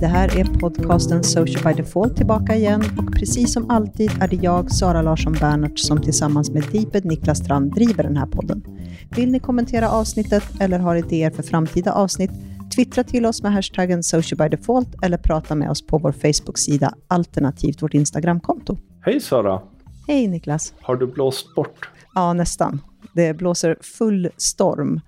Det här är podcasten Social by Default tillbaka igen och precis som alltid är det jag, Sara Larsson Bernhardt, som tillsammans med Deeped Niklas Strand driver den här podden. Vill ni kommentera avsnittet eller har idéer för framtida avsnitt? Twittra till oss med hashtaggen Social by Default eller prata med oss på vår Facebook-sida alternativt vårt Instagramkonto. Hej Sara! Hej Niklas! Har du blåst bort? Ja, nästan. Det blåser full storm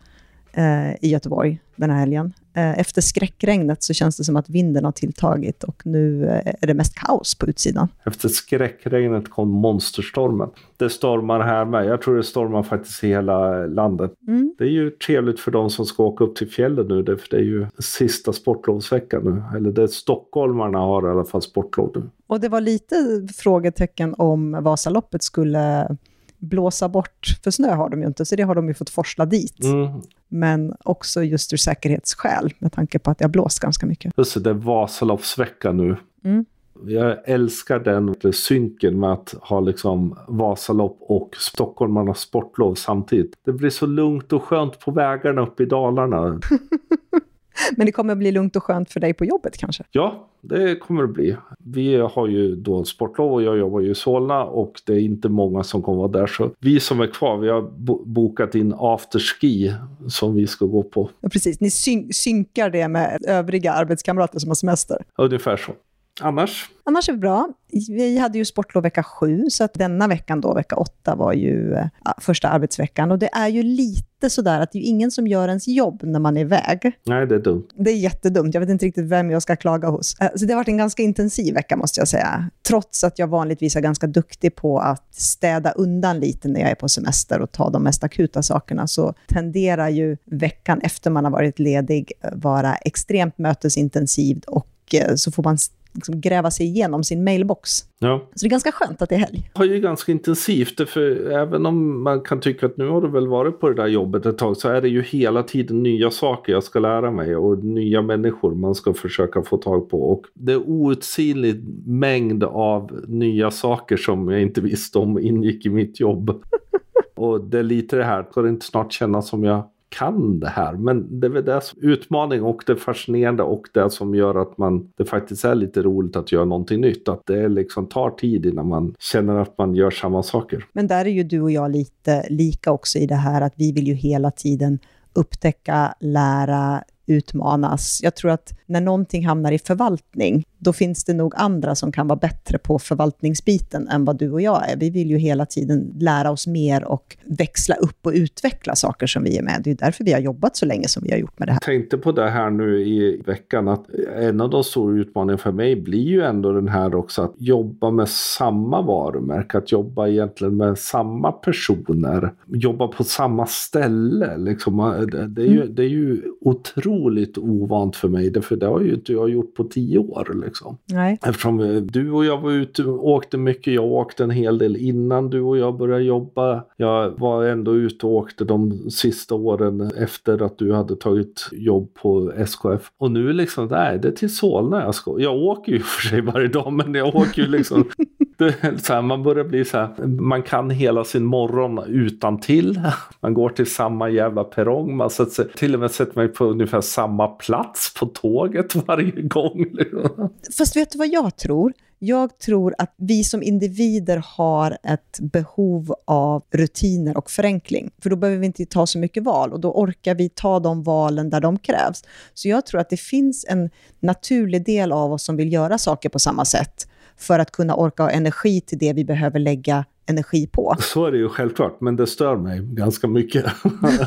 eh, i Göteborg den här helgen. Eh, efter skräckregnet så känns det som att vinden har tilltagit och nu eh, är det mest kaos på utsidan. Efter skräckregnet kom monsterstormen. Det stormar här med. Jag tror det stormar faktiskt i hela landet. Mm. Det är ju trevligt för de som ska åka upp till fjällen nu, för det är ju sista sportlovsveckan nu. Eller det stockholmarna har i alla fall sportlov nu. Och det var lite frågetecken om Vasaloppet skulle blåsa bort, för snö har de ju inte, så det har de ju fått forsla dit. Mm. Men också just ur säkerhetsskäl, med tanke på att det har blåst ganska mycket. Just det, är Vasaloppsvecka nu. Mm. Jag älskar den synken med att ha liksom Vasalopp och stockholmarnas sportlov samtidigt. Det blir så lugnt och skönt på vägarna uppe i Dalarna. Men det kommer att bli lugnt och skönt för dig på jobbet kanske? Ja, det kommer att bli. Vi har ju då sportlov och jag jobbar ju i Solna och det är inte många som kommer vara där. Så vi som är kvar, vi har bokat in afterski som vi ska gå på. Ja, precis, ni syn synkar det med övriga arbetskamrater som har semester? Ungefär så. Annars? Annars är det bra. Vi hade ju sportlov vecka sju, så att denna veckan då, vecka åtta, var ju ja, första arbetsveckan. Och det är ju lite sådär att det är ingen som gör ens jobb när man är iväg. Nej, det är dumt. Det är jättedumt. Jag vet inte riktigt vem jag ska klaga hos. Eh, så det har varit en ganska intensiv vecka, måste jag säga. Trots att jag vanligtvis är ganska duktig på att städa undan lite när jag är på semester och ta de mest akuta sakerna, så tenderar ju veckan efter man har varit ledig vara extremt mötesintensiv och eh, så får man liksom gräva sig igenom sin mailbox. Ja. Så det är ganska skönt att det är helg. Det har ju ganska intensivt, för även om man kan tycka att nu har du väl varit på det där jobbet ett tag, så är det ju hela tiden nya saker jag ska lära mig och nya människor man ska försöka få tag på. Och det är outsinlig mängd av nya saker som jag inte visste om ingick i mitt jobb. och det är lite det här, ska det inte snart kännas som jag kan det här. Men det är väl det som utmaning och det fascinerande och det som gör att man, det faktiskt är lite roligt att göra någonting nytt. Att det liksom tar tid innan man känner att man gör samma saker. Men där är ju du och jag lite lika också i det här att vi vill ju hela tiden upptäcka, lära, utmanas. Jag tror att när någonting hamnar i förvaltning, då finns det nog andra som kan vara bättre på förvaltningsbiten än vad du och jag är. Vi vill ju hela tiden lära oss mer och växla upp och utveckla saker som vi är med. Det är därför vi har jobbat så länge som vi har gjort med det här. Jag tänkte på det här nu i veckan, att en av de stora utmaningarna för mig blir ju ändå den här också att jobba med samma varumärke, att jobba egentligen med samma personer, jobba på samma ställe. Liksom. Det, är ju, mm. det är ju otroligt ovant för mig, för det har ju inte jag gjort på tio år. Liksom. Nej. Eftersom eh, du och jag var ute och åkte mycket, jag åkte en hel del innan du och jag började jobba. Jag var ändå ute och åkte de sista åren efter att du hade tagit jobb på SKF. Och nu liksom, nej, det är till Solna jag ska. Jag åker ju för sig varje dag, men jag åker ju liksom så här, man börjar bli så här, man kan hela sin morgon utan till. Man går till samma jävla perrong, man sätter sig, till och med sätter mig på ungefär samma plats på tåget varje gång. Fast vet du vad jag tror? Jag tror att vi som individer har ett behov av rutiner och förenkling. För då behöver vi inte ta så mycket val och då orkar vi ta de valen där de krävs. Så jag tror att det finns en naturlig del av oss som vill göra saker på samma sätt för att kunna orka ha energi till det vi behöver lägga energi på. Så är det ju självklart, men det stör mig ganska mycket.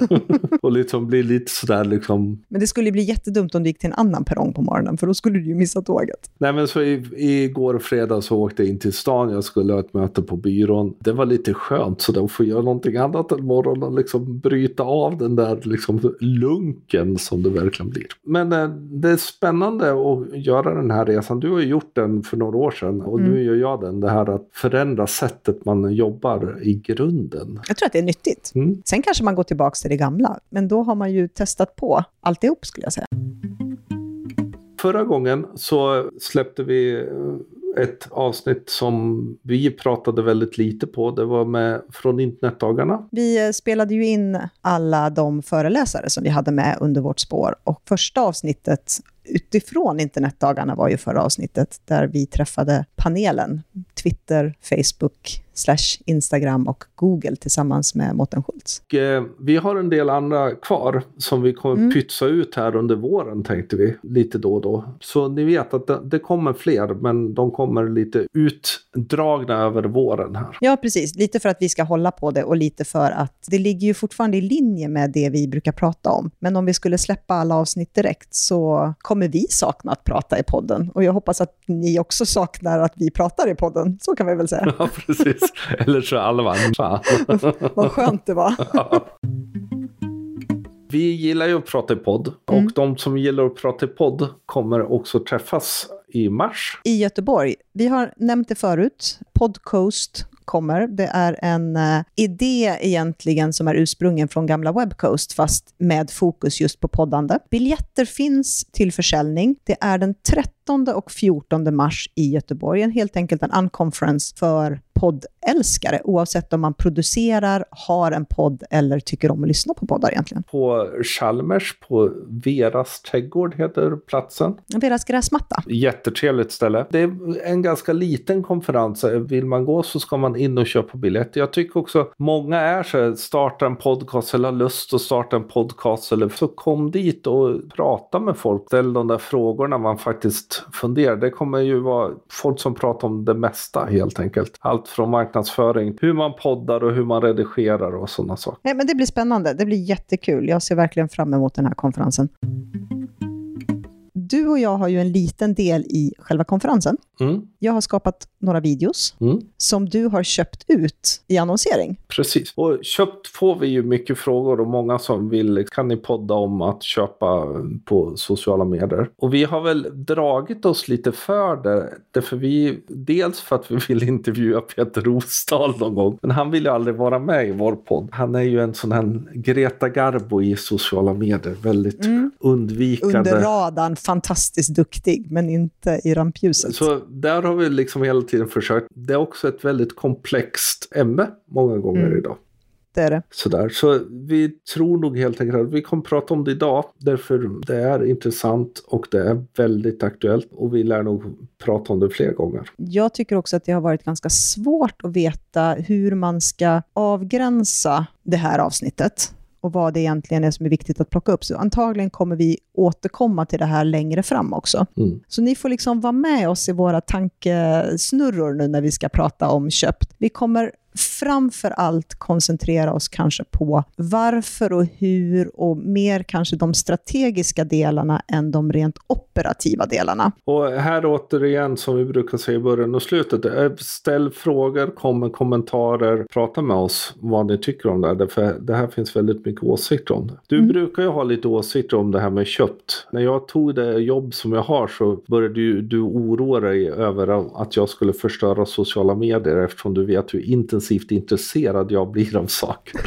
och liksom blir lite sådär liksom... Men det skulle bli jättedumt om du gick till en annan perrong på morgonen, för då skulle du ju missa tåget. Nej, men så i, igår fredag så åkte jag in till stan, jag skulle ha ett möte på byrån. Det var lite skönt, så då får jag göra någonting annat än morgonen och liksom bryta av den där liksom lunken som det verkligen blir. Men eh, det är spännande att göra den här resan. Du har ju gjort den för några år sedan och mm. nu gör jag den. Det här att förändra sättet man jobbar i grunden. Jag tror att det är nyttigt. Mm. Sen kanske man går tillbaka till det gamla, men då har man ju testat på alltihop skulle jag säga. Förra gången så släppte vi ett avsnitt som vi pratade väldigt lite på. Det var med från internetdagarna. Vi eh, spelade ju in alla de föreläsare som vi hade med under vårt spår och första avsnittet utifrån internetdagarna var ju förra avsnittet, där vi träffade panelen, Twitter, Facebook, slash Instagram och Google tillsammans med Mårten Schultz. Eh, vi har en del andra kvar som vi kommer mm. pytsa ut här under våren tänkte vi, lite då och då. Så ni vet att det, det kommer fler, men de kommer lite utdragna över våren här. Ja, precis. Lite för att vi ska hålla på det och lite för att det ligger ju fortfarande i linje med det vi brukar prata om. Men om vi skulle släppa alla avsnitt direkt så kommer vi sakna att prata i podden. Och jag hoppas att ni också saknar att vi pratar i podden. Så kan vi väl säga. Ja, precis. Eller så Alva. Vad skönt det var. Vi gillar ju att prata i podd. Mm. Och de som gillar att prata i podd kommer också träffas i mars. I Göteborg. Vi har nämnt det förut. Podcoast kommer. Det är en uh, idé egentligen som är ursprungen från gamla Webcoast, fast med fokus just på poddande. Biljetter finns till försäljning. Det är den 30 13 och 14 mars i Göteborg, en helt enkelt en unconference för poddälskare, oavsett om man producerar, har en podd eller tycker om att lyssna på poddar egentligen. På Chalmers, på Veras trädgård heter platsen. Veras gräsmatta. Jättetrevligt ställe. Det är en ganska liten konferens. Vill man gå så ska man in och köpa biljett. Jag tycker också många är så här, starta en podcast eller har lust att starta en podcast eller så kom dit och prata med folk. Ställ de där frågorna man faktiskt funderar. Det kommer ju vara folk som pratar om det mesta helt enkelt. Allt från marknadsföring, hur man poddar och hur man redigerar och sådana saker. Nej, men det blir spännande. Det blir jättekul. Jag ser verkligen fram emot den här konferensen du och jag har ju en liten del i själva konferensen. Mm. Jag har skapat några videos mm. som du har köpt ut i annonsering. Precis. Och köpt får vi ju mycket frågor och många som vill, kan ni podda om att köpa på sociala medier? Och vi har väl dragit oss lite för det. Därför vi, dels för att vi vill intervjua Peter Rosdahl någon gång, men han vill ju aldrig vara med i vår podd. Han är ju en sån här Greta Garbo i sociala medier, väldigt mm. undvikande. Under radarn, fantastiskt duktig, men inte i rampljuset. Så där har vi liksom hela tiden försökt. Det är också ett väldigt komplext ämne många gånger mm. idag. Det är det. Sådär. Så vi tror nog helt enkelt att vi kommer prata om det idag. Därför det är intressant och det är väldigt aktuellt. Och vi lär nog prata om det fler gånger. Jag tycker också att det har varit ganska svårt att veta hur man ska avgränsa det här avsnittet och vad det egentligen är som är viktigt att plocka upp. Så antagligen kommer vi återkomma till det här längre fram också. Mm. Så ni får liksom vara med oss i våra tankesnurror nu när vi ska prata om köpt. Vi kommer framför allt koncentrera oss kanske på varför och hur och mer kanske de strategiska delarna än de rent operativa delarna. Och här återigen som vi brukar säga i början och slutet, ställ frågor, kom med kommentarer, prata med oss vad ni tycker om det här, för det här finns väldigt mycket åsikter om det. Du mm. brukar ju ha lite åsikter om det här med köpt. När jag tog det jobb som jag har så började du, du oroa dig över att jag skulle förstöra sociala medier eftersom du vet hur intensivt intensivt intresserad jag blir av saker.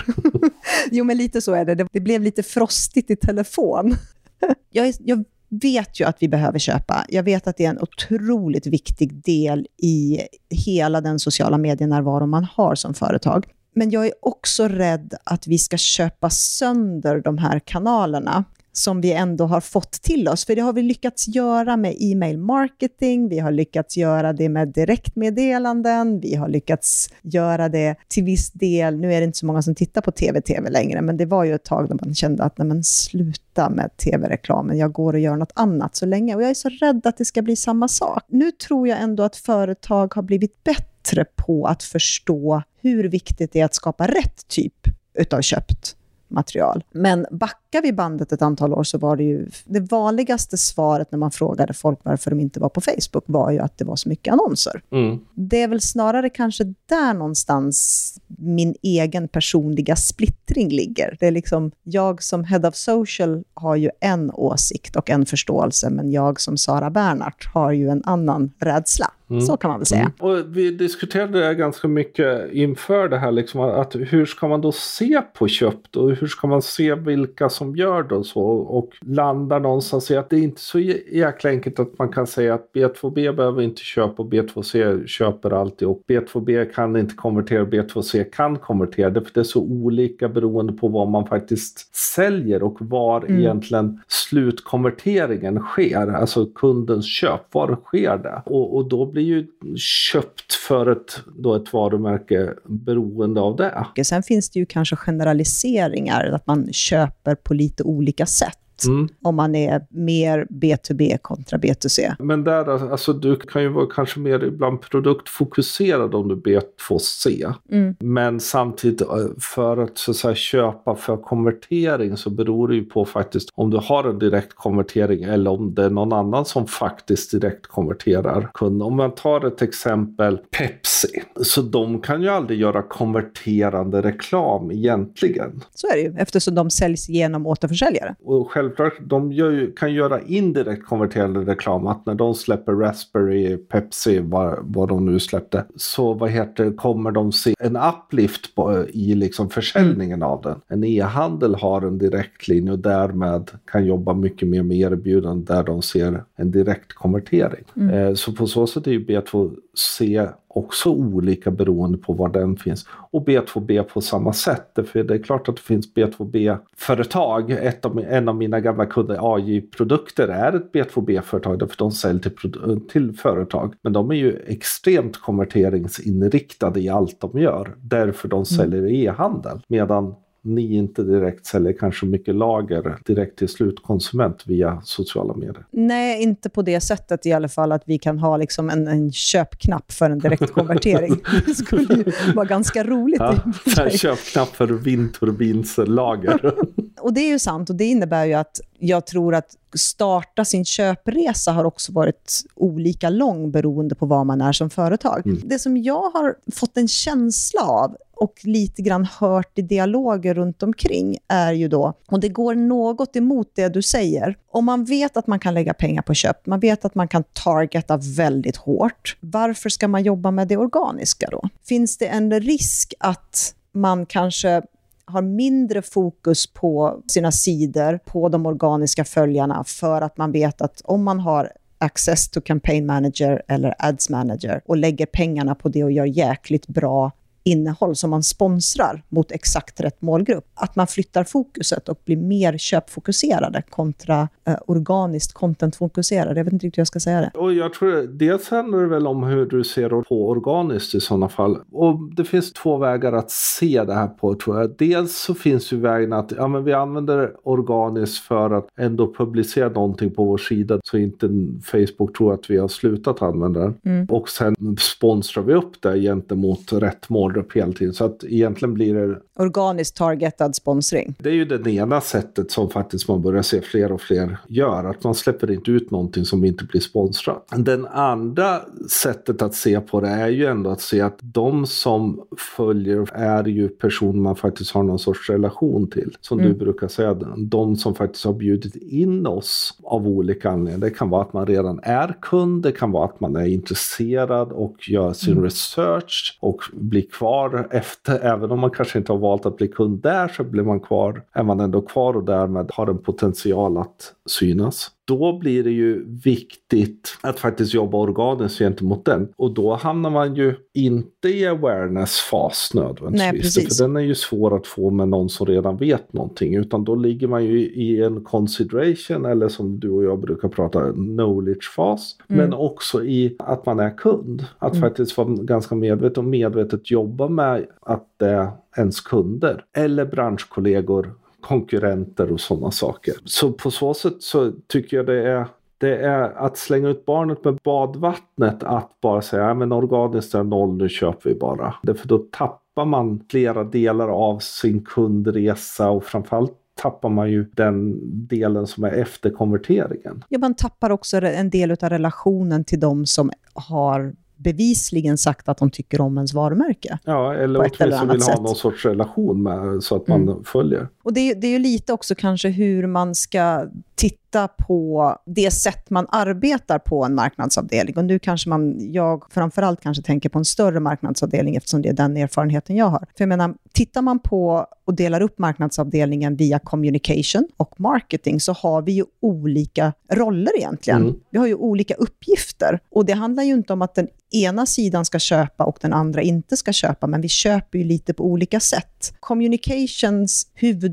jo, men lite så är det. Det, blev lite frostigt i telefon. jag, jag vet ju att vi behöver köpa. Jag vet att det är en otroligt viktig del i hela den sociala medienärvaro man har som företag. Men jag är också rädd att vi ska köpa sönder de här kanalerna som vi ändå har fått till oss. För det har vi lyckats göra med e-mail marketing, vi har lyckats göra det med direktmeddelanden, vi har lyckats göra det till viss del, nu är det inte så många som tittar på tv-tv längre, men det var ju ett tag när man kände att nej men sluta med tv-reklamen, jag går och gör något annat så länge. Och jag är så rädd att det ska bli samma sak. Nu tror jag ändå att företag har blivit bättre på att förstå hur viktigt det är att skapa rätt typ utav köpt material. Men backar vi bandet ett antal år så var det ju det vanligaste svaret när man frågade folk varför de inte var på Facebook var ju att det var så mycket annonser. Mm. Det är väl snarare kanske där någonstans min egen personliga splittring ligger. Det är liksom, jag som head of social har ju en åsikt och en förståelse, men jag som Sara Bernhardt har ju en annan rädsla. Mm. Så kan man väl säga. Mm. Och vi diskuterade det ganska mycket inför det här, liksom, att hur ska man då se på köpt och hur ska man se vilka som gör det och så och landar någonstans i att det är inte så jäkla enkelt att man kan säga att B2B behöver inte köpa och B2C köper alltid och B2B kan inte konvertera, B2C kan konvertera. Det, för det är så olika beroende på vad man faktiskt säljer och var mm. egentligen slutkonverteringen sker, alltså kundens köp, var sker det? Och, och då blir ju köpt för ett, då ett varumärke beroende av det. Sen finns det ju kanske generaliseringar, att man köper på lite olika sätt. Mm. Om man är mer B2B kontra B2C. Men där, alltså du kan ju vara kanske mer ibland produktfokuserad om du är B2C. Mm. Men samtidigt eh, för att, så att säga, köpa för konvertering så beror det ju på faktiskt om du har en direkt konvertering eller om det är någon annan som faktiskt direkt konverterar kunden. Om man tar ett exempel Pepsi. Så de kan ju aldrig göra konverterande reklam egentligen. Så är det ju eftersom de säljs genom återförsäljare. Och självklart, de ju, kan göra indirekt konverterande reklam. Att när de släpper Raspberry, Pepsi, vad, vad de nu släppte, så vad heter, kommer de se en uplift på, i liksom försäljningen av den. En e-handel har en direktlinje och därmed kan jobba mycket mer med erbjudanden där de ser en direkt konvertering. Mm. Eh, så på så sätt är ju B2C också olika beroende på var den finns. Och B2B på samma sätt. För det är klart att det finns B2B-företag. av, en av mina gamla kunder, AJ-produkter, är ett B2B-företag därför de säljer till, till företag. Men de är ju extremt konverteringsinriktade i allt de gör. Därför de mm. säljer mm. e-handel. Medan ni inte direkt säljer kanske mycket lager direkt till slutkonsument via sociala medier? Nej, inte på det sättet i alla fall att vi kan ha liksom en, en köpknapp för en direktkonvertering. det skulle ju vara ganska roligt. Ja, en köpknapp för vindturbinslager. och det är ju sant och det innebär ju att jag tror att starta sin köpresa har också varit olika lång beroende på vad man är som företag. Mm. Det som jag har fått en känsla av och lite grann hört i dialoger runt omkring är ju då, och det går något emot det du säger, om man vet att man kan lägga pengar på köp, man vet att man kan targeta väldigt hårt, varför ska man jobba med det organiska då? Finns det en risk att man kanske har mindre fokus på sina sidor, på de organiska följarna, för att man vet att om man har access to campaign manager eller ads manager och lägger pengarna på det och gör jäkligt bra innehåll som man sponsrar mot exakt rätt målgrupp. Att man flyttar fokuset och blir mer köpfokuserade kontra eh, organiskt contentfokuserade. Jag vet inte riktigt hur jag ska säga det. Och jag tror dels handlar det väl om hur du ser på organiskt i sådana fall. Och det finns två vägar att se det här på tror jag. Dels så finns ju vägen att ja, men vi använder organiskt för att ändå publicera någonting på vår sida så inte Facebook tror att vi har slutat använda den. Mm. Och sen sponsrar vi upp det gentemot rätt mål upp hela tiden. Så att egentligen blir det... Organiskt targetad sponsring. Det är ju det ena sättet som faktiskt man börjar se fler och fler gör. Att man släpper inte ut någonting som inte blir sponsrat. Den andra sättet att se på det är ju ändå att se att de som följer är ju personer man faktiskt har någon sorts relation till. Som mm. du brukar säga, de som faktiskt har bjudit in oss av olika anledningar. Det kan vara att man redan är kund, det kan vara att man är intresserad och gör sin mm. research och blir kvar kvar efter, även om man kanske inte har valt att bli kund där så blir man kvar, är man ändå kvar och därmed har en potential att synas då blir det ju viktigt att faktiskt jobba organiskt gentemot den. Och då hamnar man ju inte i awareness-fas nödvändigtvis. Nej, för den är ju svår att få med någon som redan vet någonting. Utan då ligger man ju i en consideration eller som du och jag brukar prata knowledge-fas. Mm. Men också i att man är kund. Att mm. faktiskt vara ganska medveten och medvetet jobba med att det är ens kunder eller branschkollegor konkurrenter och sådana saker. Så på så sätt så tycker jag det är det är att slänga ut barnet med badvattnet att bara säga att organiskt är noll, nu köper vi bara. Därför då tappar man flera delar av sin kundresa och framförallt tappar man ju den delen som är efter konverteringen. Ja, man tappar också en del av relationen till de som har bevisligen sagt att de tycker om ens varumärke. Ja, eller åtminstone vill sätt. ha någon sorts relation med så att man mm. följer. Och det, det är ju lite också kanske hur man ska titta på det sätt man arbetar på en marknadsavdelning. Och nu kanske man, jag framförallt kanske tänker på en större marknadsavdelning eftersom det är den erfarenheten jag har. För jag menar, tittar man på och delar upp marknadsavdelningen via communication och marketing så har vi ju olika roller egentligen. Mm. Vi har ju olika uppgifter. Och det handlar ju inte om att den ena sidan ska köpa och den andra inte ska köpa, men vi köper ju lite på olika sätt. Communications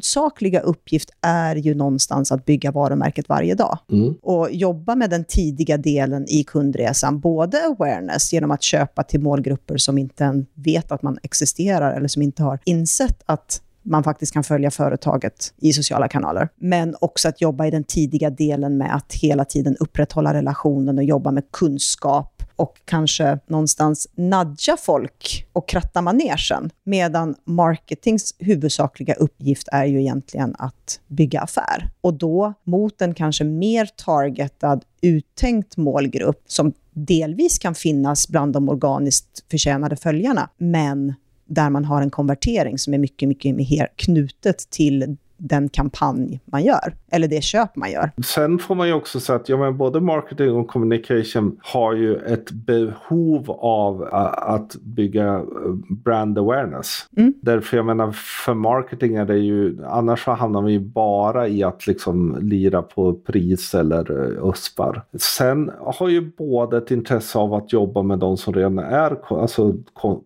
huvudsakliga uppgift är ju någonstans att bygga varumärket varje dag mm. och jobba med den tidiga delen i kundresan, både awareness genom att köpa till målgrupper som inte vet att man existerar eller som inte har insett att man faktiskt kan följa företaget i sociala kanaler. Men också att jobba i den tidiga delen med att hela tiden upprätthålla relationen och jobba med kunskap och kanske någonstans nudga folk och kratta manegen. Medan marketings huvudsakliga uppgift är ju egentligen att bygga affär. Och då mot en kanske mer targetad, uttänkt målgrupp som delvis kan finnas bland de organiskt förtjänade följarna, men där man har en konvertering som är mycket, mycket mer knutet till den kampanj man gör, eller det köp man gör. Sen får man ju också säga att ja, men både marketing och communication har ju ett behov av att bygga eh, brand awareness. Mm. Därför jag menar, för marketing är det ju, annars så hamnar vi ju bara i att liksom lira på pris eller USPar. Sen har ju båda ett intresse av att jobba med de som redan är alltså,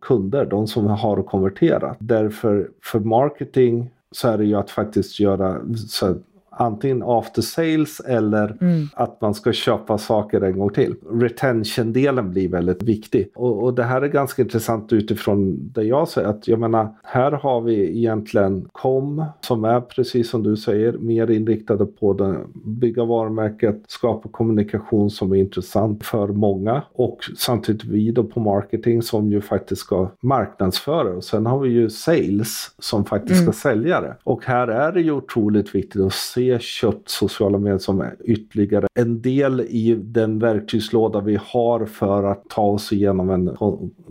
kunder, de som har konverterat. Därför för marketing så är det ju att faktiskt göra så antingen after sales eller mm. att man ska köpa saker en gång till. Retention-delen blir väldigt viktig. Och, och, det här är ganska intressant utifrån det jag säger. Att jag menar, här har vi egentligen kom som är precis som du säger mer inriktade på att bygga varumärket, skapa kommunikation som är intressant för många och samtidigt vi då på marketing som ju faktiskt ska marknadsföra. Och sen har vi ju sales som faktiskt mm. ska sälja det. Och här är det ju otroligt viktigt att se kött sociala medier som ytterligare en del i den verktygslåda vi har för att ta oss igenom en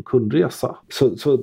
kundresa. Så, så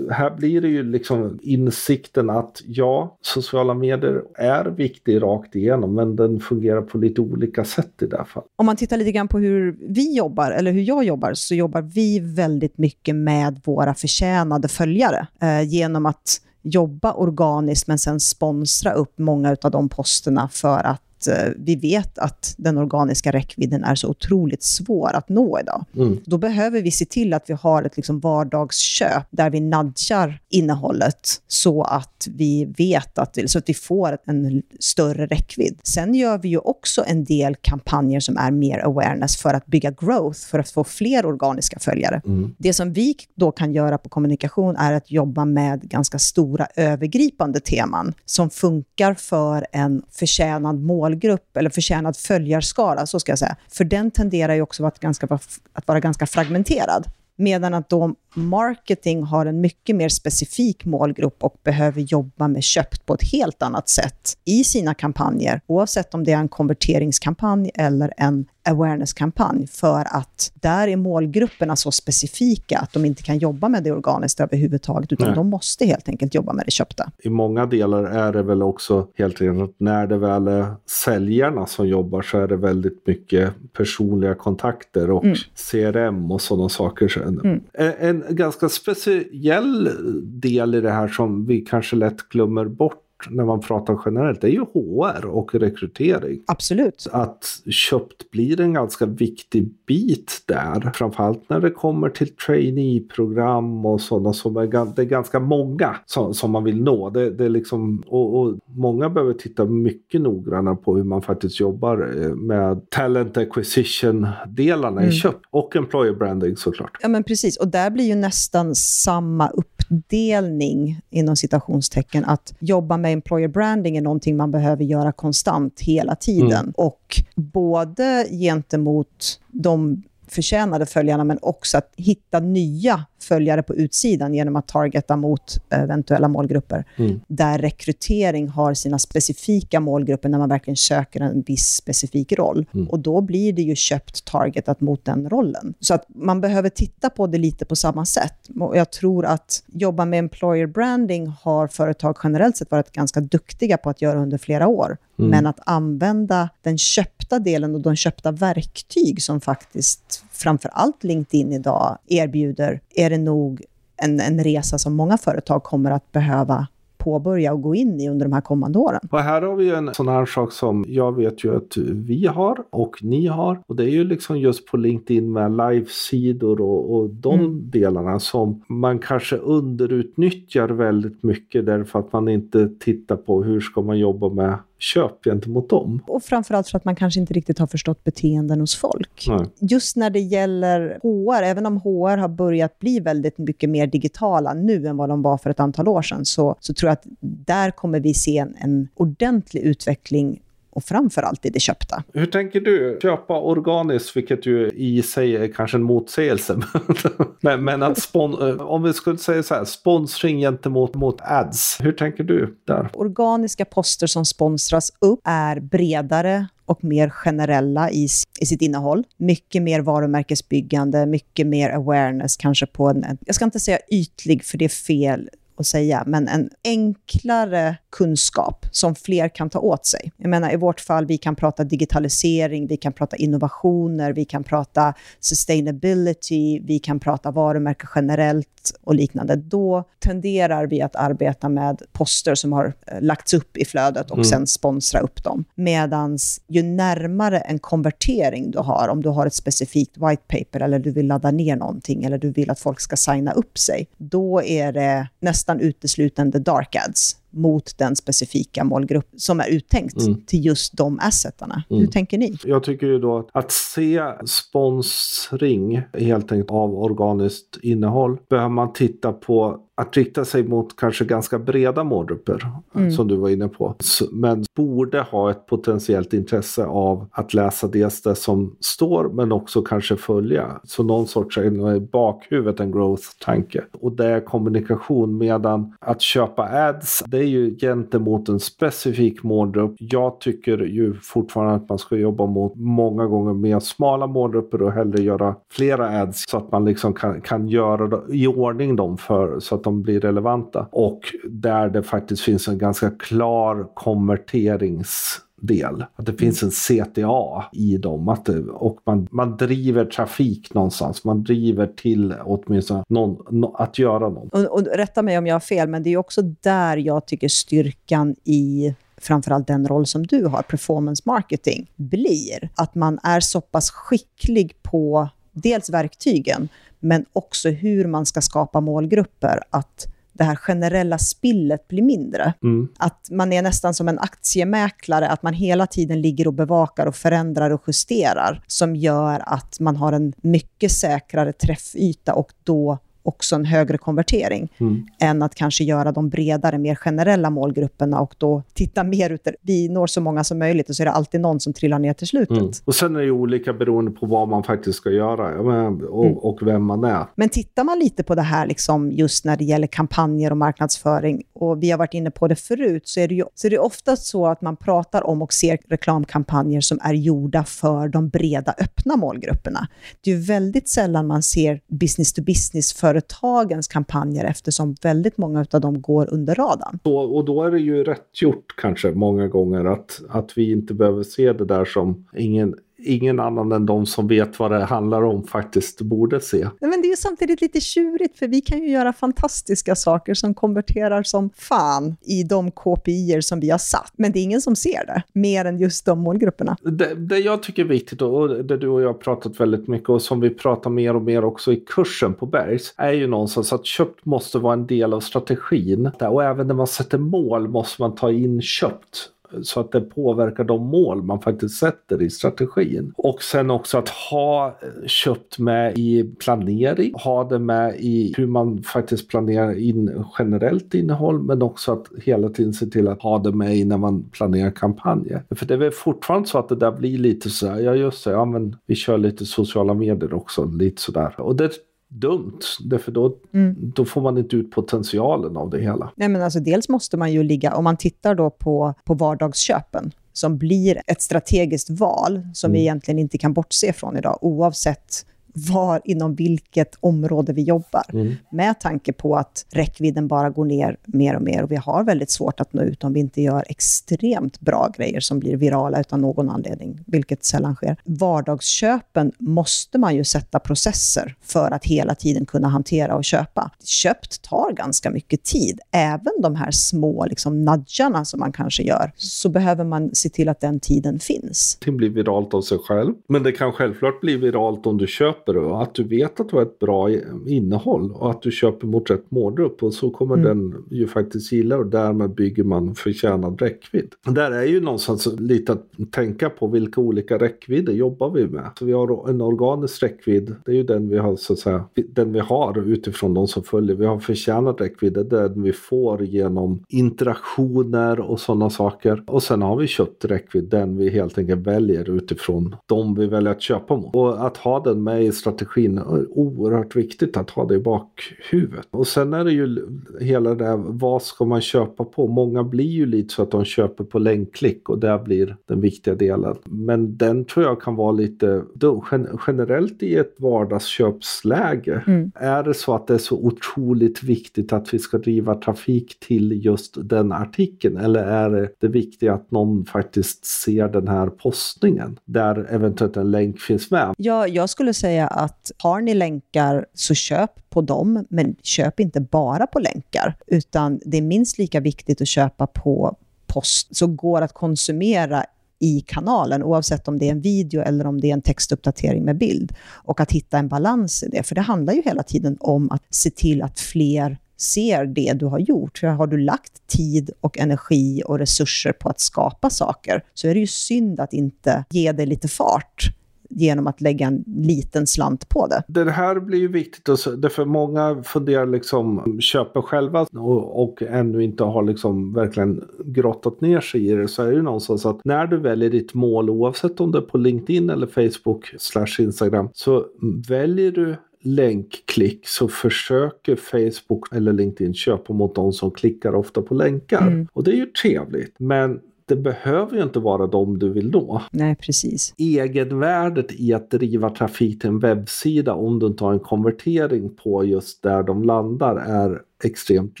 här blir det ju liksom insikten att ja, sociala medier är viktig rakt igenom, men den fungerar på lite olika sätt i det här fallet. Om man tittar lite grann på hur vi jobbar, eller hur jag jobbar, så jobbar vi väldigt mycket med våra förtjänade följare eh, genom att jobba organiskt men sen sponsra upp många av de posterna för att Eh, vi vet att den organiska räckvidden är så otroligt svår att nå idag. Mm. Då behöver vi se till att vi har ett liksom vardagsköp där vi nudgar innehållet så att vi vet att, så att vi får en större räckvidd. Sen gör vi ju också en del kampanjer som är mer awareness för att bygga growth, för att få fler organiska följare. Mm. Det som vi då kan göra på kommunikation är att jobba med ganska stora övergripande teman som funkar för en förtjänad mål målgrupp eller förtjänad följarskara, så ska jag säga. För den tenderar ju också att, ganska, att vara ganska fragmenterad. Medan att då marketing har en mycket mer specifik målgrupp och behöver jobba med köpt på ett helt annat sätt i sina kampanjer, oavsett om det är en konverteringskampanj eller en awareness-kampanj, för att där är målgrupperna så specifika att de inte kan jobba med det organiskt överhuvudtaget, utan Nej. de måste helt enkelt jobba med det köpta. I många delar är det väl också helt enkelt när det väl är säljarna som jobbar så är det väldigt mycket personliga kontakter och mm. CRM och sådana saker. Mm. En, ganska speciell del i det här som vi kanske lätt glömmer bort när man pratar generellt, det är ju HR och rekrytering. Absolut. Att köpt blir en ganska viktig bit där. Framförallt när det kommer till traineeprogram och sådana som är, det är ganska många som, som man vill nå. Det, det är liksom, och, och, många behöver titta mycket noggrannare på hur man faktiskt jobbar eh, med talent acquisition-delarna mm. i köp och employer branding såklart. Ja men precis, och där blir ju nästan samma uppdelning inom citationstecken att jobba med employer branding är någonting man behöver göra konstant hela tiden. Mm. Och både gentemot de förtjänade följarna, men också att hitta nya följare på utsidan genom att targeta mot eventuella målgrupper. Mm. Där rekrytering har sina specifika målgrupper när man verkligen söker en viss specifik roll. Mm. Och då blir det ju köpt targetat mot den rollen. Så att man behöver titta på det lite på samma sätt. Och jag tror att jobba med employer branding har företag generellt sett varit ganska duktiga på att göra under flera år. Mm. Men att använda den köpta delen och de köpta verktyg som faktiskt framför allt LinkedIn idag erbjuder, är det nog en, en resa som många företag kommer att behöva påbörja och gå in i under de här kommande åren. Och här har vi en sån här sak som jag vet ju att vi har och ni har. Och det är ju liksom just på LinkedIn med livesidor och, och de mm. delarna som man kanske underutnyttjar väldigt mycket därför att man inte tittar på hur ska man jobba med köp gentemot dem. Och framförallt för att man kanske inte riktigt har förstått beteenden hos folk. Nej. Just när det gäller HR, även om HR har börjat bli väldigt mycket mer digitala nu än vad de var för ett antal år sedan, så, så tror jag att där kommer vi se en, en ordentlig utveckling och framför allt i det köpta. Hur tänker du? Köpa organiskt, vilket ju i sig är kanske en motsägelse. men, men att spon eh, om vi skulle säga så här, sponsring gentemot mot ads. Hur tänker du där? Organiska poster som sponsras upp är bredare och mer generella i, i sitt innehåll. Mycket mer varumärkesbyggande, mycket mer awareness kanske på en, jag ska inte säga ytlig för det är fel att säga, men en enklare kunskap som fler kan ta åt sig. Jag menar, i vårt fall, vi kan prata digitalisering, vi kan prata innovationer, vi kan prata sustainability, vi kan prata varumärke generellt och liknande. Då tenderar vi att arbeta med poster som har eh, lagts upp i flödet och mm. sen sponsra upp dem. Medan ju närmare en konvertering du har, om du har ett specifikt white paper eller du vill ladda ner någonting eller du vill att folk ska signa upp sig, då är det nästan uteslutande dark ads mot den specifika målgrupp som är uttänkt mm. till just de assetarna. Mm. Hur tänker ni? Jag tycker ju då att se sponsring helt enkelt av organiskt innehåll behöver man titta på att rikta sig mot kanske ganska breda målgrupper mm. som du var inne på. Men borde ha ett potentiellt intresse av att läsa dels det som står men också kanske följa. Så någon sorts i bakhuvudet en growth-tanke. Och det är kommunikation medan att köpa ads det är ju gentemot en specifik målgrupp. Jag tycker ju fortfarande att man ska jobba mot många gånger mer smala målgrupper och hellre göra flera ads så att man liksom kan, kan göra i ordning dem för så att de blir relevanta. Och där det faktiskt finns en ganska klar konverteringsdel. Att det finns en CTA i dem. Att det, och man, man driver trafik någonstans. Man driver till åtminstone någon, no, att göra något. Och, och rätta mig om jag har fel, men det är också där jag tycker styrkan i framförallt den roll som du har, performance marketing, blir. Att man är så pass skicklig på dels verktygen, men också hur man ska skapa målgrupper, att det här generella spillet blir mindre. Mm. Att man är nästan som en aktiemäklare, att man hela tiden ligger och bevakar och förändrar och justerar, som gör att man har en mycket säkrare träffyta och då också en högre konvertering mm. än att kanske göra de bredare, mer generella målgrupperna och då titta mer ut. Vi når så många som möjligt och så är det alltid någon som trillar ner till slutet. Mm. Och sen är det olika beroende på vad man faktiskt ska göra och, mm. och vem man är. Men tittar man lite på det här liksom just när det gäller kampanjer och marknadsföring och vi har varit inne på det förut, så är det ju så är det oftast så att man pratar om och ser reklamkampanjer som är gjorda för de breda, öppna målgrupperna. Det är ju väldigt sällan man ser business to business för företagens kampanjer eftersom väldigt många av dem går under radarn. Och, och då är det ju rätt gjort kanske många gånger att, att vi inte behöver se det där som ingen ingen annan än de som vet vad det handlar om faktiskt borde se. Men det är samtidigt lite tjurigt, för vi kan ju göra fantastiska saker som konverterar som fan i de KPI som vi har satt. Men det är ingen som ser det, mer än just de målgrupperna. Det, det jag tycker är viktigt, och det du och jag har pratat väldigt mycket och som vi pratar mer och mer också i kursen på Bergs, är ju någonstans att köpt måste vara en del av strategin. Och även när man sätter mål måste man ta in köpt så att det påverkar de mål man faktiskt sätter i strategin. Och sen också att ha eh, köpt med i planering, ha det med i hur man faktiskt planerar in generellt innehåll men också att hela tiden se till att ha det med i när man planerar kampanjer. För det är väl fortfarande så att det där blir lite så här, ja just det, ja men vi kör lite sociala medier också, lite sådär. Och det dumt, därför då, mm. då får man inte ut potentialen av det hela. Nej, men alltså, dels måste man ju ligga, om man tittar då på, på vardagsköpen, som blir ett strategiskt val som mm. vi egentligen inte kan bortse från idag, oavsett var inom vilket område vi jobbar. Mm. Med tanke på att räckvidden bara går ner mer och mer och vi har väldigt svårt att nå ut om vi inte gör extremt bra grejer som blir virala utan någon anledning, vilket sällan sker. Vardagsköpen måste man ju sätta processer för att hela tiden kunna hantera och köpa. Köpt tar ganska mycket tid. Även de här små liksom, nudgarna som man kanske gör, så behöver man se till att den tiden finns. Det blir viralt av sig själv, men det kan självklart bli viralt om du köper köper och att du vet att du har ett bra innehåll och att du köper mot rätt målgrupp och så kommer mm. den ju faktiskt gilla och därmed bygger man förtjänad räckvidd. Där är ju någonstans lite att tänka på vilka olika räckvidder jobbar vi med. Så vi har en organisk räckvidd, det är ju den vi har så att säga, den vi har utifrån de som följer. Vi har förtjänad räckvidd, det är den vi får genom interaktioner och sådana saker. Och sen har vi köpt räckvidd, den vi helt enkelt väljer utifrån de vi väljer att köpa mot. Och att ha den med i strategin är oerhört viktigt att ha det i bakhuvudet. Och sen är det ju hela det här, vad ska man köpa på? Många blir ju lite så att de köper på länkklick och där blir den viktiga delen. Men den tror jag kan vara lite, då, generellt i ett vardagsköpsläge, mm. är det så att det är så otroligt viktigt att vi ska driva trafik till just den artikeln? Eller är det det viktiga att någon faktiskt ser den här postningen där eventuellt en länk finns med? Ja, jag skulle säga säga att har ni länkar så köp på dem, men köp inte bara på länkar, utan det är minst lika viktigt att köpa på post som går att konsumera i kanalen, oavsett om det är en video eller om det är en textuppdatering med bild. Och att hitta en balans i det, för det handlar ju hela tiden om att se till att fler ser det du har gjort. För har du lagt tid och energi och resurser på att skapa saker, så är det ju synd att inte ge det lite fart genom att lägga en liten slant på det. Det här blir ju viktigt, därför många funderar liksom, köper själva och, och ännu inte har liksom verkligen grottat ner sig i det, så är det ju någonstans att när du väljer ditt mål, oavsett om det är på LinkedIn eller Facebook slash Instagram, så väljer du länkklick så försöker Facebook eller LinkedIn köpa mot de som klickar ofta på länkar. Mm. Och det är ju trevligt. Men det behöver ju inte vara dem du vill nå. Nej, precis. Egenvärdet i att driva trafik till en webbsida om du inte har en konvertering på just där de landar är extremt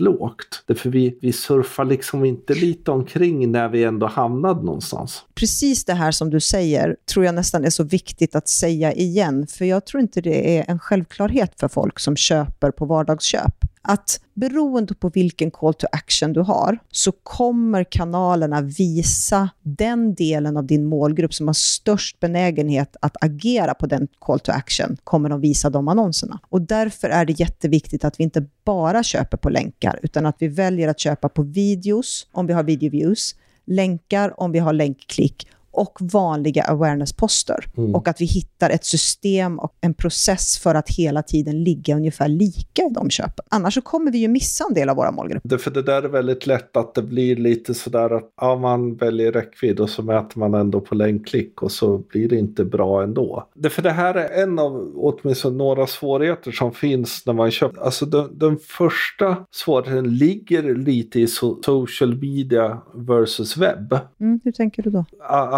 lågt. Därför vi, vi surfar liksom inte lite omkring när vi ändå hamnade någonstans. Precis det här som du säger tror jag nästan är så viktigt att säga igen, för jag tror inte det är en självklarhet för folk som köper på vardagsköp. Att beroende på vilken call to action du har, så kommer kanalerna visa den delen av din målgrupp som har störst benägenhet att agera på den call to action, kommer de visa de annonserna. Och därför är det jätteviktigt att vi inte bara köper på länkar, utan att vi väljer att köpa på videos, om vi har video views, länkar om vi har länkklick och vanliga awareness-poster. Mm. Och att vi hittar ett system och en process för att hela tiden ligga ungefär lika i de köpen. Annars så kommer vi ju missa en del av våra målgrupper. För det där är väldigt lätt att det blir lite sådär att ja, man väljer räckvidd och så mäter man ändå på länkklick och så blir det inte bra ändå. För det här är en av åtminstone några svårigheter som finns när man köper. Alltså den, den första svårigheten ligger lite i so social media versus webb. Mm, hur tänker du då?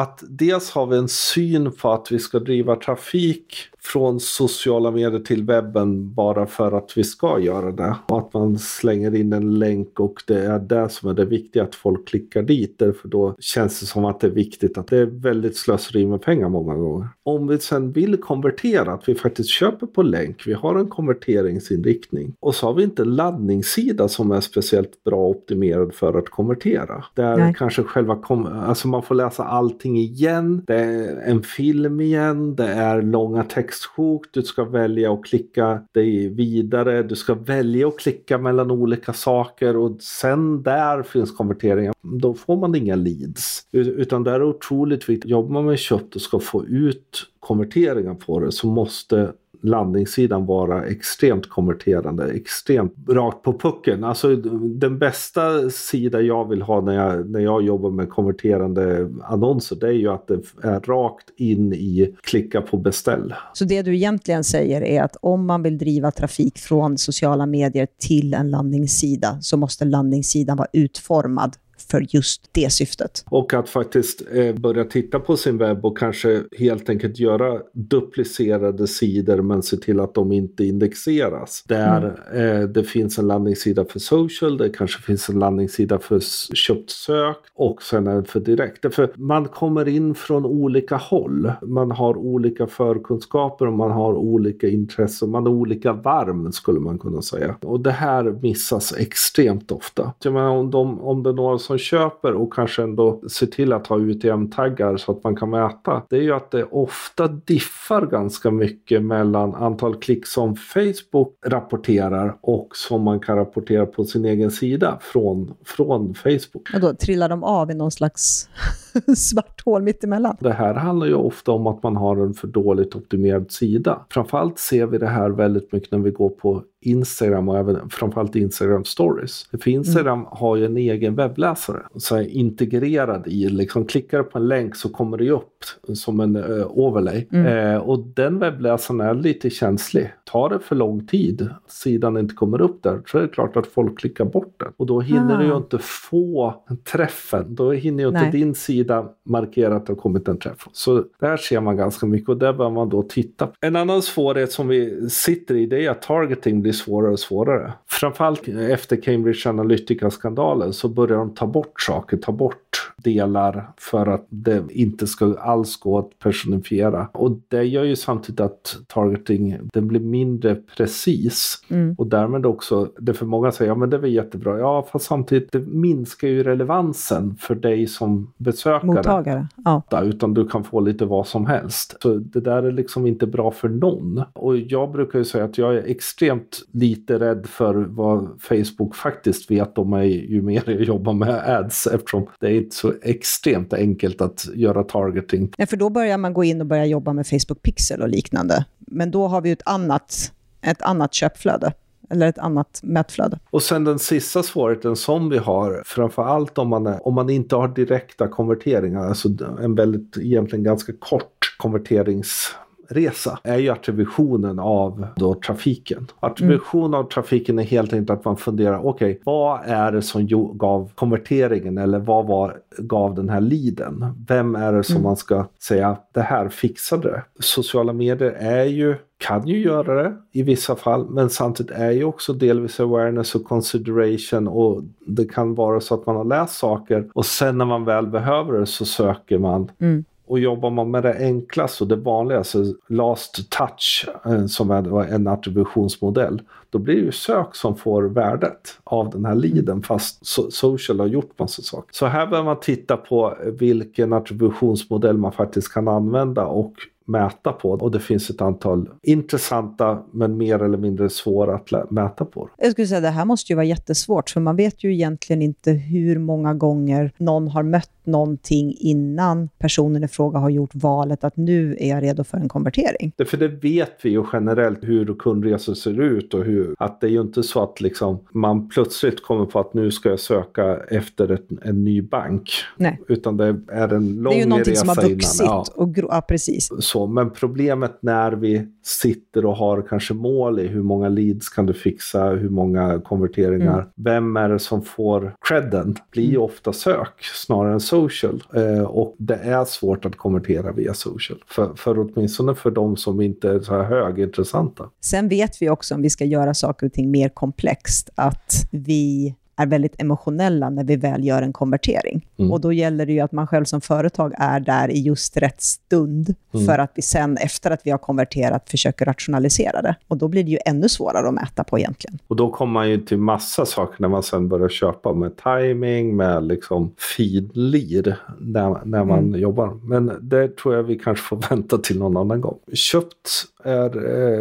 Att dels har vi en syn på att vi ska driva trafik från sociala medier till webben bara för att vi ska göra det. Och att man slänger in en länk och det är det som är det viktiga, att folk klickar dit. Därför då känns det som att det är viktigt att det är väldigt slöseri med pengar många gånger. Om vi sen vill konvertera, att vi faktiskt köper på länk, vi har en konverteringsinriktning och så har vi inte en laddningssida som är speciellt bra optimerad för att konvertera. Där Nej. kanske själva, alltså man får läsa allting någonting igen. Det är en film igen. Det är långa textsjok. Du ska välja och klicka dig vidare. Du ska välja och klicka mellan olika saker och sen där finns konverteringen. Då får man inga leads. Utan det är otroligt viktigt. Jobbar man med kött och ska få ut konverteringar på det så måste landningssidan vara extremt konverterande, extremt rakt på pucken. Alltså den bästa sida jag vill ha när jag, när jag jobbar med konverterande annonser det är ju att det är rakt in i klicka på beställ. Så det du egentligen säger är att om man vill driva trafik från sociala medier till en landningssida så måste landningssidan vara utformad för just det syftet. Och att faktiskt eh, börja titta på sin webb och kanske helt enkelt göra duplicerade sidor men se till att de inte indexeras. Där mm. eh, det finns en landningssida för social, det kanske finns en landningssida för köpt sök och sen en för direkt. För man kommer in från olika håll. Man har olika förkunskaper och man har olika intressen. Man har olika varm skulle man kunna säga. Och det här missas extremt ofta. Jag menar, om, de, om det är några som köper och kanske ändå ser till att ha UTM-taggar så att man kan mäta. Det är ju att det ofta diffar ganska mycket mellan antal klick som Facebook rapporterar och som man kan rapportera på sin egen sida från, från Facebook. Och då trillar de av i någon slags svart hål mittemellan? Det här handlar ju ofta om att man har en för dåligt optimerad sida. Framförallt ser vi det här väldigt mycket när vi går på Instagram och även framförallt Instagram stories. För Instagram mm. har ju en egen webbläsare så är integrerad i, liksom klickar du på en länk så kommer det upp som en uh, overlay. Mm. Eh, och den webbläsaren är lite känslig. Tar det för lång tid, sidan inte kommer upp där, så är det klart att folk klickar bort den. Och då hinner ah. du ju inte få träffen. Då hinner ju inte Nej. din sida markera att det har kommit en träff. Så där ser man ganska mycket och där bör man då titta. En annan svårighet som vi sitter i det är att targeting blir blir svårare och svårare. Framförallt efter Cambridge Analytica-skandalen så börjar de ta bort saker, ta bort delar för att det inte ska alls gå att personifiera. Och det gör ju samtidigt att targeting den blir mindre precis mm. och därmed också, det för många säger ja men det var jättebra, ja fast samtidigt det minskar ju relevansen för dig som besökare. Mottagare, ja. Utan du kan få lite vad som helst. Så det där är liksom inte bra för någon. Och jag brukar ju säga att jag är extremt lite rädd för vad Facebook faktiskt vet om mig ju mer jag jobbar med ads eftersom det är inte så extremt enkelt att göra targeting. Ja, för då börjar man gå in och börja jobba med Facebook Pixel och liknande. Men då har vi ett annat, ett annat köpflöde eller ett annat mätflöde. Och sen den sista svårigheten som vi har, framför allt om man, är, om man inte har direkta konverteringar, alltså en väldigt, egentligen ganska kort konverterings resa är ju attributionen av då trafiken. Attribution mm. av trafiken är helt enkelt att man funderar, okej, okay, vad är det som gav konverteringen eller vad var, gav den här liden? Vem är det som mm. man ska säga, det här fixade det? Sociala medier är ju kan ju göra det i vissa fall, men samtidigt är ju också delvis awareness och consideration och det kan vara så att man har läst saker och sen när man väl behöver det så söker man mm. Och jobbar man med det enklaste och det vanligaste, alltså last touch, eh, som är en attributionsmodell, då blir det ju sök som får värdet av den här leaden fast social har gjort massa saker. Så här behöver man titta på vilken attributionsmodell man faktiskt kan använda och mäta på. Och det finns ett antal intressanta men mer eller mindre svåra att mäta på. Jag skulle säga det här måste ju vara jättesvårt, för man vet ju egentligen inte hur många gånger någon har mött någonting innan personen i fråga har gjort valet att nu är jag redo för en konvertering. För det vet vi ju generellt hur kundresor ser ut och hur att det är ju inte så att liksom man plötsligt kommer på att nu ska jag söka efter ett, en ny bank. Nej. Utan det är en lång resa innan. Det är ju någonting som har vuxit. Ja. Och ja, precis. Så, men problemet när vi sitter och har kanske mål i hur många leads kan du fixa, hur många konverteringar, mm. vem är det som får credden, blir ju mm. ofta sök snarare än social. Eh, och det är svårt att konvertera via social. För, för åtminstone för de som inte är så här högintressanta. Sen vet vi också om vi ska göra saker och ting mer komplext, att vi är väldigt emotionella när vi väl gör en konvertering. Mm. Och då gäller det ju att man själv som företag är där i just rätt stund, Mm. för att vi sen efter att vi har konverterat försöker rationalisera det. Och då blir det ju ännu svårare att mäta på egentligen. Och då kommer man ju till massa saker när man sen börjar köpa med timing, med liksom finlir när, när man Mm. jobbar. Men det tror jag vi kanske får vänta till någon annan gång. Köpt är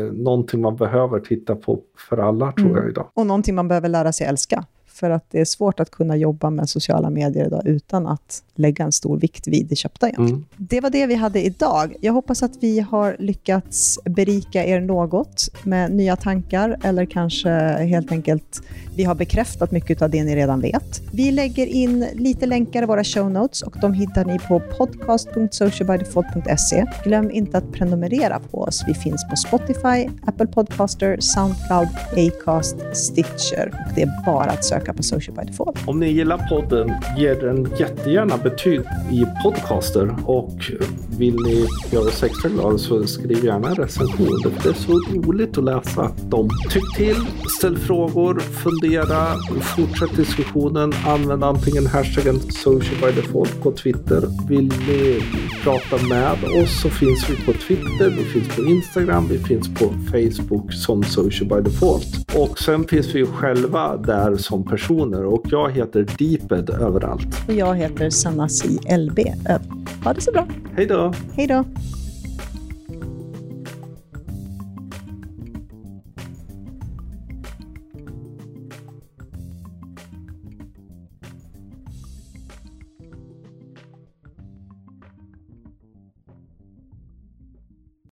eh, någonting man behöver titta på för alla tror Mm. jag idag. Och någonting man behöver lära sig älska. För att det är svårt att kunna jobba med sociala medier idag utan att lägga en stor vikt vid det köpta. Mm. Det var det vi hade idag. Jag hoppas att vi har lyckats berika er något med nya tankar eller kanske helt enkelt vi har bekräftat mycket av det ni redan vet. Vi lägger in lite länkar i våra show notes och de hittar ni på podcast.socialbydefault.se. Glöm inte att prenumerera på oss. Vi finns på Spotify, Apple Podcaster, Soundcloud, Acast, Stitcher och det är bara att söka på Social by Default. Om ni gillar podden, ge den jättegärna betyg i podcaster. Och vill ni göra oss extra glada så skriv gärna en recension. Det är så roligt att läsa dem. Tyck till, ställ frågor, fundera, fortsätt diskussionen. Använd antingen hashtaggen socialbydefault på Twitter. Vill ni prata med oss så finns vi på Twitter, vi finns på Instagram, vi finns på Facebook som Social by Default. Och sen finns vi själva där som personer och jag heter Deeped överallt. Och jag heter Sanasi LB. Ha det så bra. Hej då! Hej då!